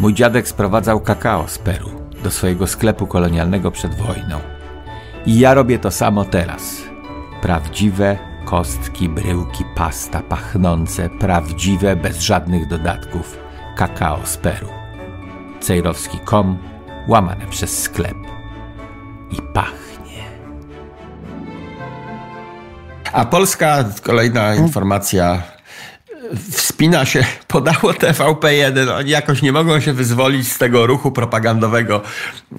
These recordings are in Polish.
Mój dziadek sprowadzał kakao z Peru do swojego sklepu kolonialnego przed wojną. I ja robię to samo teraz. Prawdziwe kostki, bryłki, pasta pachnące, prawdziwe, bez żadnych dodatków, kakao z Peru. Cejrowski.com, łamane przez sklep. I pachnie. A Polska, kolejna informacja, wspina się, podało TVP1, oni jakoś nie mogą się wyzwolić z tego ruchu propagandowego.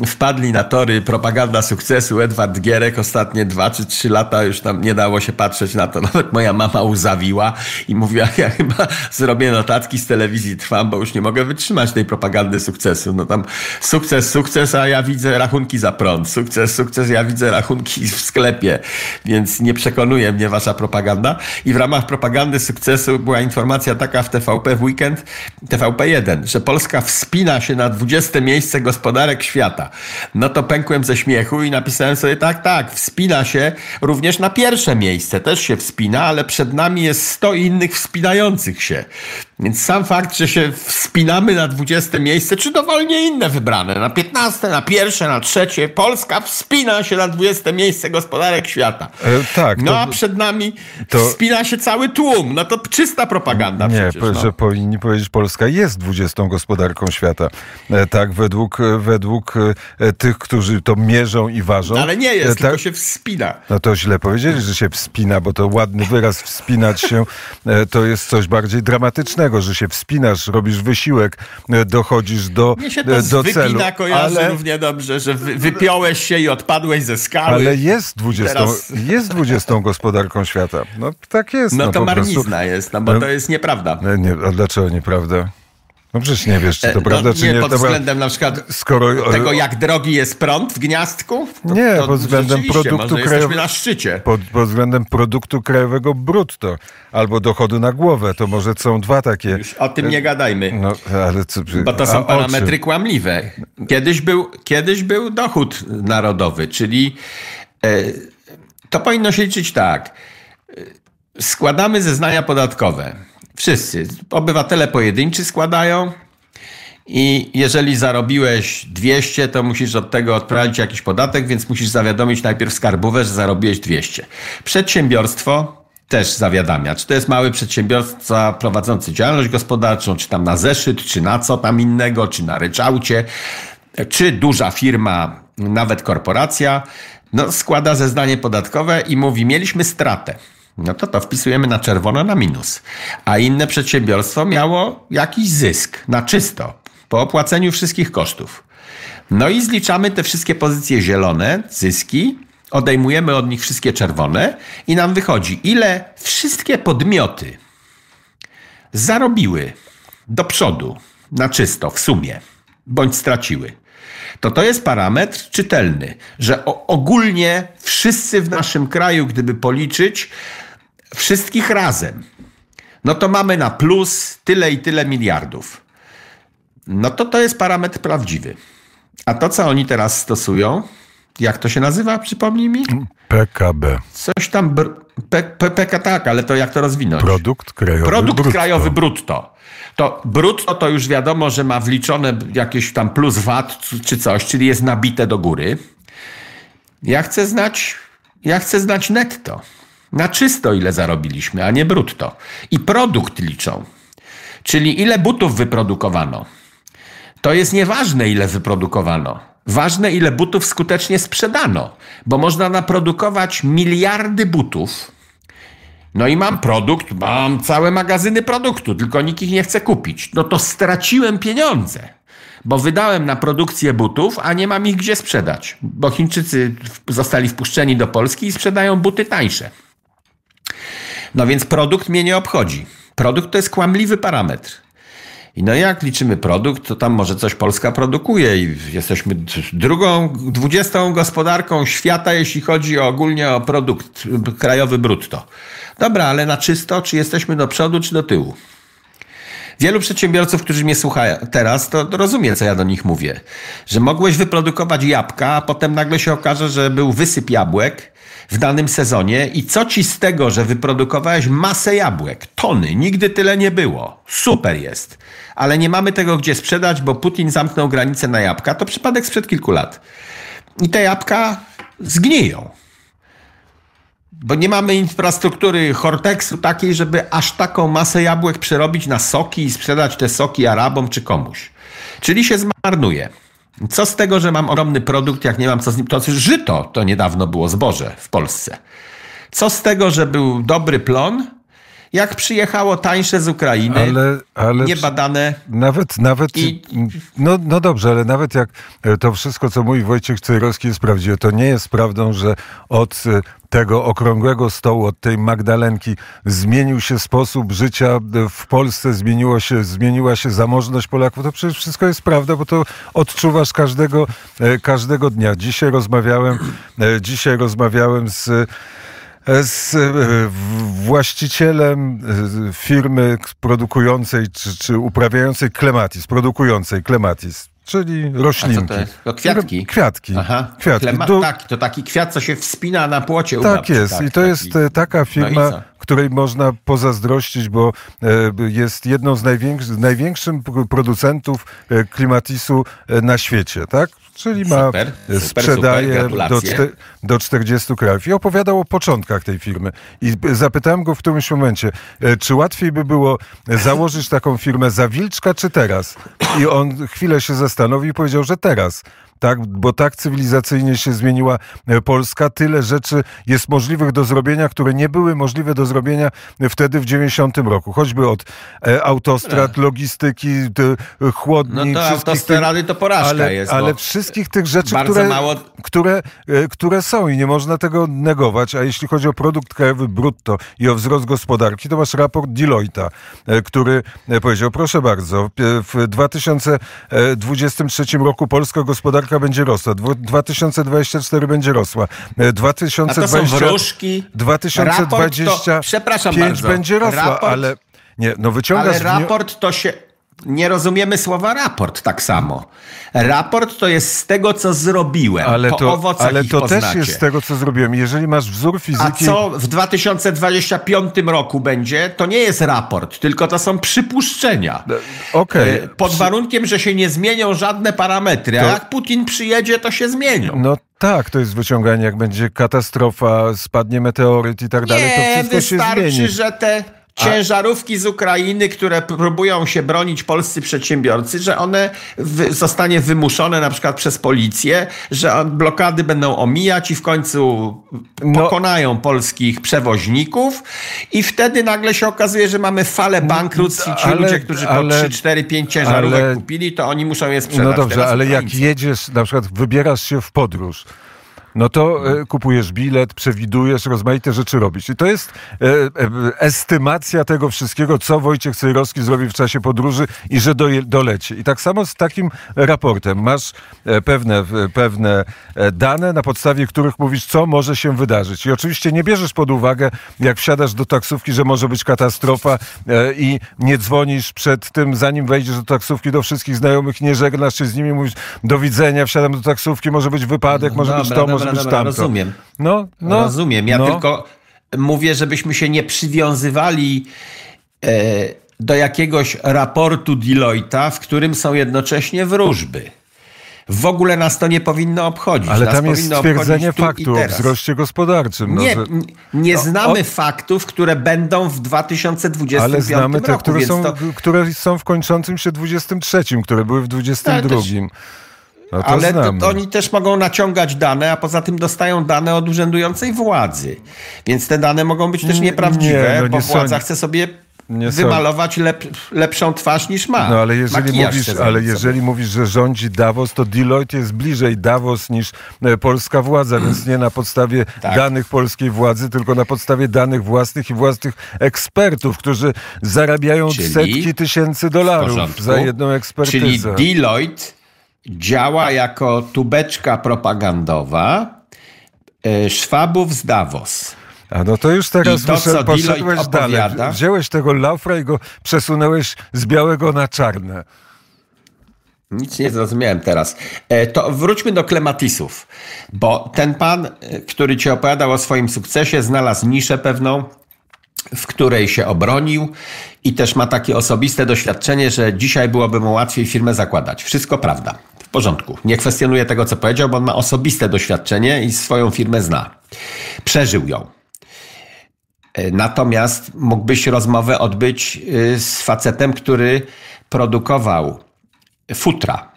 Wpadli na tory propaganda sukcesu. Edward Gierek ostatnie dwa czy trzy lata już tam nie dało się patrzeć na to. Nawet moja mama uzawiła i mówiła, ja chyba zrobię notatki z telewizji Trwam, bo już nie mogę wytrzymać tej propagandy sukcesu. No tam sukces, sukces, a ja widzę rachunki za prąd. Sukces, sukces, ja widzę rachunki w sklepie. Więc nie przekonuje mnie wasza propaganda. I w ramach propagandy sukcesu była informacja taka w TVP w weekend, TVP1, że Polska wspina się na 20 miejsce gospodarek świata. No to pękłem ze śmiechu i napisałem sobie tak, tak, wspina się również na pierwsze miejsce, też się wspina, ale przed nami jest 100 innych wspinających się. Więc sam fakt, że się wspinamy na 20 miejsce, czy dowolnie inne wybrane, na 15, na pierwsze, na trzecie, Polska wspina się na 20 miejsce gospodarek świata. E, tak. No to- a przed nami to- wspina się cały tłum. No to czysta propaganda Nie, przecież. po- no. że powinni powiedzieć, Polska jest 20 gospodarką świata. E, Tak, według, e, według e, tych, którzy to mierzą i ważą. Ale nie E, jest, tylko tak- się wspina. No to źle powiedzieli, że się wspina, bo to ładny wyraz wspinać się e, to jest coś bardziej dramatycznego, że się wspinasz, robisz wysiłek, e, dochodzisz do, Mnie się e, to do celu. wypina kojarzy Ale, równie dobrze, że wy, wypiąłeś się i odpadłeś ze skały. ale jest 20, Teraz- jest 20 gospodarką świata. No tak jest. no to po prostu. marnizna jest, no bo No. to jest nieprawda. E, Nie, a dlaczego nieprawda? No przecież nie wiesz, czy to E, prawda, no, czy nie, nie. pod względem na przykład Skoro, e, tego, jak drogi jest prąd w gniazdku? To, Nie, to pod względem produktu może krajow- jesteśmy na szczycie. pod, pod względem produktu krajowego brutto albo dochodu na głowę, to może są dwa takie. Już o tym nie gadajmy. No, ale co, Bo to są parametry kłamliwe. Kiedyś był, kiedyś był dochód narodowy, czyli e, to powinno się liczyć tak. E, Składamy zeznania podatkowe. Wszyscy. Obywatele pojedynczy składają. I jeżeli zarobiłeś 200, to musisz od tego odprawić jakiś podatek, więc musisz zawiadomić najpierw skarbówę, że zarobiłeś 200. Przedsiębiorstwo też zawiadamia. Czy to jest mały przedsiębiorca prowadzący działalność gospodarczą, czy tam na zeszyt, czy na co tam innego, czy na ryczałcie, czy duża firma, nawet korporacja, no, składa zeznanie podatkowe i mówi, mieliśmy stratę. No to to wpisujemy na czerwono na minus. A inne przedsiębiorstwo miało jakiś zysk na czysto, po opłaceniu wszystkich kosztów. No i zliczamy te wszystkie pozycje zielone, zyski, odejmujemy od nich wszystkie czerwone i nam wychodzi, ile wszystkie podmioty zarobiły do przodu na czysto w sumie, bądź straciły. To to jest parametr czytelny, że ogólnie wszyscy w naszym kraju, gdyby policzyć wszystkich razem, no to mamy na plus tyle i tyle miliardów. No to to jest parametr prawdziwy. A to, co oni teraz stosują, jak to się nazywa, przypomnij mi? PKB. Coś tam, br- P, P, PK tak, ale to jak to rozwinąć? Produkt krajowy Produkt brutto. krajowy brutto. To brutto to już wiadomo, że ma wliczone jakieś tam plus VAT czy coś, czyli jest nabite do góry. Ja chcę znać, ja chcę znać netto. Na czysto ile zarobiliśmy, a nie brutto. I produkt liczą. Czyli ile butów wyprodukowano. To jest nieważne, ile wyprodukowano. Ważne, ile butów skutecznie sprzedano, bo można naprodukować miliardy butów. No i mam produkt, mam całe magazyny produktu, tylko nikt ich nie chce kupić. No to straciłem pieniądze, bo wydałem na produkcję butów, a nie mam ich gdzie sprzedać, bo Chińczycy zostali wpuszczeni do Polski i sprzedają buty tańsze. No więc produkt mnie nie obchodzi. Produkt to jest kłamliwy parametr. I no jak liczymy produkt, to tam może coś Polska produkuje i jesteśmy drugą, dwudziestą gospodarką świata, jeśli chodzi ogólnie o produkt krajowy brutto. Dobra, ale na czysto, czy jesteśmy do przodu, czy do tyłu? Wielu przedsiębiorców, którzy mnie słuchają teraz, to rozumie, co ja do nich mówię. Że mogłeś wyprodukować jabłka, a potem nagle się okaże, że był wysyp jabłek w danym sezonie i co ci z tego, że wyprodukowałeś masę jabłek, tony, nigdy tyle nie było. Super jest. Ale nie mamy tego gdzie sprzedać, bo Putin zamknął granicę na jabłka. To przypadek sprzed kilku lat. I te jabłka zgniją. Bo nie mamy infrastruktury Hortexu takiej, żeby aż taką masę jabłek przerobić na soki i sprzedać te soki Arabom czy komuś. Czyli się zmarnuje. Co z tego, że mam ogromny produkt, jak nie mam co z nim? To żyto to niedawno było zboże w Polsce. Co z tego, że był dobry plon, jak przyjechało tańsze z Ukrainy, ale, ale niebadane. Nawet, nawet, i... no, no dobrze, ale nawet jak e, to wszystko, co mówi Wojciech Cejrowski jest prawdziwe, to nie jest prawdą, że od e, tego okrągłego stołu, od tej Magdalenki zmienił się sposób życia e, w Polsce, zmieniło się, zmieniła się zamożność Polaków. To przecież wszystko jest prawda, bo to odczuwasz każdego, każdego dnia. Dzisiaj rozmawiałem, dzisiaj rozmawiałem z z e, właścicielem e, firmy produkującej czy, czy uprawiającej klematis, produkującej klematis czyli roślinki. A co to jest? To kwiatki? Kwiatki. Aha. kwiatki. Klema- Do... Tak, to taki kwiat, co się wspina na płocie. Tak jest. Tak, I to taki... jest e, taka firma, no której można pozazdrościć, bo jest jedną z największych, największych producentów klimatisu na świecie, tak? Czyli ma, super, sprzedaje super, do, do 40 krajów. I opowiadał o początkach tej firmy. I zapytałem go w którymś momencie, e, czy łatwiej by było założyć taką firmę za Wilczka, czy teraz? I on chwilę się zastanowił i powiedział, że teraz tak, bo tak cywilizacyjnie się zmieniła e, Polska. Tyle rzeczy jest możliwych do zrobienia, które nie były możliwe do zrobienia wtedy w 90 roku. Choćby od e, autostrad, logistyki, chłodni. No to autostrady to porażka ale, jest. Ale wszystkich tych rzeczy, które, mało... które, e, które są i nie można tego negować. A jeśli chodzi o produkt krajowy brutto i o wzrost gospodarki, to masz raport Deloitte'a, który powiedział, proszę bardzo, w 2023 roku polska gospodarka gospodarka będzie rosła. 2024 będzie rosła. 2020, A to są wróżki. 2025 to, przepraszam bardzo, będzie rosła, raport, ale nie, no wyciągasz... Ale raport to się nie rozumiemy słowa raport tak samo. Raport to jest z tego, co zrobiłem. Ale to, ale to też jest z tego, co zrobiłem. Jeżeli masz wzór fizyki... A co w 2025 roku będzie, to nie jest raport, tylko to są przypuszczenia. Okay. E, pod warunkiem, że się nie zmienią żadne parametry. A jak Putin przyjedzie, to się zmienią. No tak, to jest wyciąganie, jak będzie katastrofa, spadnie meteoryt i tak dalej, to wszystko się zmieni. wystarczy, że te ciężarówki z Ukrainy, które próbują się bronić polscy przedsiębiorcy, że one w, zostanie wymuszone na przykład przez policję, że blokady będą omijać i w końcu no. pokonają polskich przewoźników i wtedy nagle się okazuje, że mamy falę bankructw i ci ale, ludzie, którzy po ale, 3, 4, 5 ciężarówek ale, kupili, to oni muszą je sprzedać. No dobrze, ale jak jedziesz, na przykład wybierasz się w podróż, no to e, kupujesz bilet, przewidujesz, rozmaite rzeczy robisz. I to jest e, e, estymacja tego wszystkiego, co Wojciech Cejrowski zrobi w czasie podróży i że doleci. I tak samo z takim raportem. Masz pewne, pewne dane, na podstawie których mówisz, co może się wydarzyć. I oczywiście nie bierzesz pod uwagę, jak wsiadasz do taksówki, że może być katastrofa i nie dzwonisz przed tym, zanim wejdziesz do taksówki, do wszystkich znajomych, nie żegnasz się z nimi, mówisz do widzenia, wsiadam do taksówki, może być wypadek, może dobra, być to, może dobra. Rozumiem. No, no, rozumiem. Ja no. tylko mówię, żebyśmy się nie przywiązywali e, do jakiegoś raportu Deloitte'a, w którym są jednocześnie wróżby. W ogóle nas to nie powinno obchodzić. Ale nas tam jest stwierdzenie faktu o wzroście gospodarczym. No, nie, że... nie no, znamy o... faktów, które będą w 2025 Ale znamy te, roku, które, są, to... które są w kończącym się 23, które były w 22. Też... No Ale to, to oni też mogą naciągać dane, a poza tym dostają dane od urzędującej władzy. Więc te dane mogą być też nieprawdziwe, nie, no bo władza są... chce sobie nie wymalować lep, lepszą twarz niż ma. No ale jeżeli, mówisz, ale jeżeli mówisz, że rządzi Davos, to Deloitte jest bliżej Davos niż e, polska władza, więc nie na podstawie tak. danych polskiej władzy, tylko na podstawie danych własnych i własnych ekspertów, którzy zarabiają Czyli setki tysięcy dolarów za jedną ekspertyzę. Czyli Deloitte działa jako tubeczka propagandowa e, Szwabów z Davos. A no to już teraz to, wyszedł, poszedłeś dalej. Wziąłeś tego laufra i go przesunąłeś z białego na czarne. Nic nie zrozumiałem teraz. E, to wróćmy do klematisów, bo ten pan, e, który ci opowiadał o swoim sukcesie, znalazł niszę pewną, w której się obronił i też ma takie osobiste doświadczenie, że dzisiaj byłoby mu łatwiej firmę zakładać. Wszystko prawda. W porządku. Nie kwestionuję tego, co powiedział, bo on ma osobiste doświadczenie i swoją firmę zna. Przeżył ją. E, natomiast mógłbyś rozmowę odbyć z facetem, który produkował futra.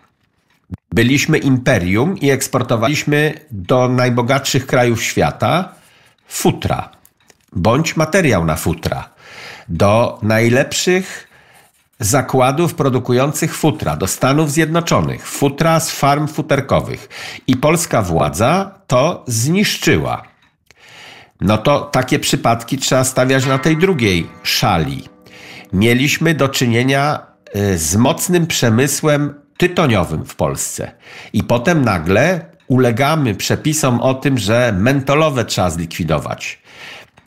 Byliśmy imperium i eksportowaliśmy do najbogatszych krajów świata futra, bądź materiał na futra, do najlepszych zakładów produkujących futra, do Stanów Zjednoczonych, futra z farm futerkowych. I polska władza to zniszczyła. No to takie przypadki trzeba stawiać na tej drugiej szali. Mieliśmy do czynienia Y, z mocnym przemysłem tytoniowym w Polsce. I potem nagle ulegamy przepisom o tym, że mentolowe trzeba zlikwidować.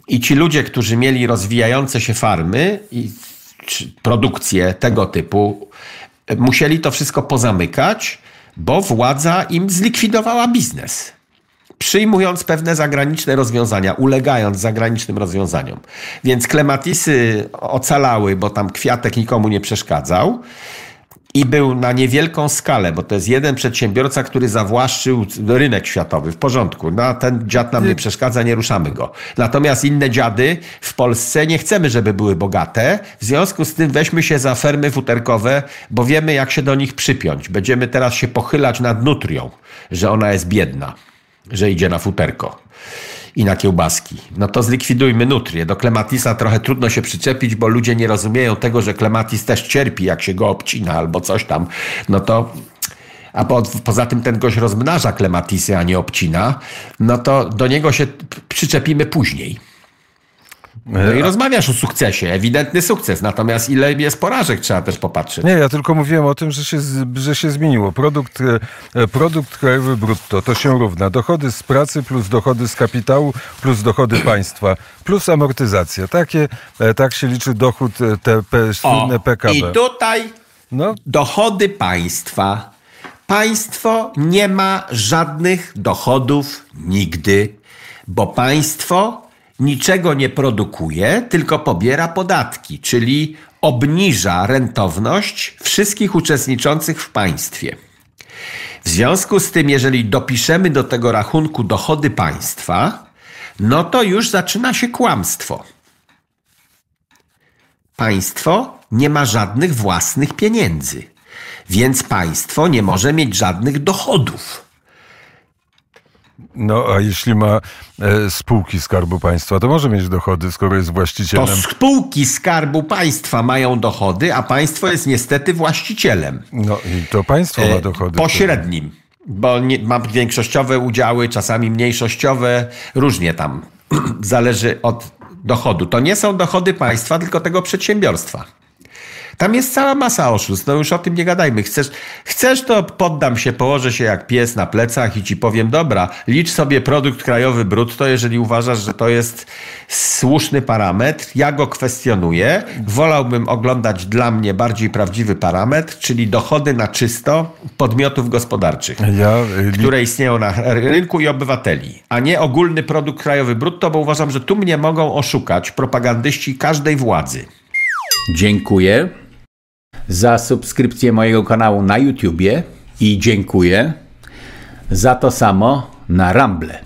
I ci ludzie, którzy mieli rozwijające się farmy i produkcję tego typu, musieli to wszystko pozamykać, bo władza im zlikwidowała biznes przyjmując pewne zagraniczne rozwiązania, ulegając zagranicznym rozwiązaniom. Więc klematisy ocalały, bo tam kwiatek nikomu nie przeszkadzał. I był na niewielką skalę, bo to jest jeden przedsiębiorca, który zawłaszczył rynek światowy. W porządku. No, ten dziad nam nie przeszkadza, nie ruszamy go. Natomiast inne dziady w Polsce nie chcemy, żeby były bogate. W związku z tym weźmy się za fermy futerkowe, bo wiemy, jak się do nich przypiąć. Będziemy teraz się pochylać nad nutrią, że ona jest biedna że idzie na futerko i na kiełbaski. No to zlikwidujmy nutrię. Do klematisa trochę trudno się przyczepić, bo ludzie nie rozumieją tego, że klematis też cierpi, jak się go obcina albo coś tam. No to a po, poza tym ten gość rozmnaża klematisy, a nie obcina, no to do niego się przyczepimy później. No i rozmawiasz o sukcesie, ewidentny sukces, natomiast ile jest porażek, trzeba też popatrzeć. Nie, ja tylko mówiłem o tym, że się, że się zmieniło. Produkt, e, produkt krajowy brutto to się równa. Dochody z pracy plus dochody z kapitału plus dochody państwa plus amortyzacja. Takie, e, tak się liczy dochód e, te, słynne PKB. I tutaj no. dochody państwa. Państwo nie ma żadnych dochodów nigdy, bo państwo niczego nie produkuje, tylko pobiera podatki, czyli obniża rentowność wszystkich uczestniczących w państwie. W związku z tym, jeżeli dopiszemy do tego rachunku dochody państwa, no to już zaczyna się kłamstwo. Państwo nie ma żadnych własnych pieniędzy, więc państwo nie może mieć żadnych dochodów. No, a jeśli ma e, spółki Skarbu Państwa, to może mieć dochody, skoro jest właścicielem. To spółki Skarbu Państwa mają dochody, a państwo jest niestety właścicielem. No i to państwo ma e, dochody. Pośrednim, bo nie, ma większościowe udziały, czasami mniejszościowe, różnie tam. Zależy od dochodu. To nie są dochody państwa, tylko tego przedsiębiorstwa. Tam jest cała masa oszustw, no już o tym nie gadajmy. Chcesz, chcesz to poddam się, położę się jak pies na plecach i ci powiem, dobra, licz sobie produkt krajowy brutto, jeżeli uważasz, że to jest słuszny parametr. Ja go kwestionuję. Wolałbym oglądać dla mnie bardziej prawdziwy parametr, czyli dochody na czysto podmiotów gospodarczych, ja, li... które istnieją na rynku i obywateli, a nie ogólny produkt krajowy brutto, bo uważam, że tu mnie mogą oszukać propagandyści każdej władzy. Dziękuję za subskrypcję mojego kanału na YouTubie i dziękuję za to samo na Ramble.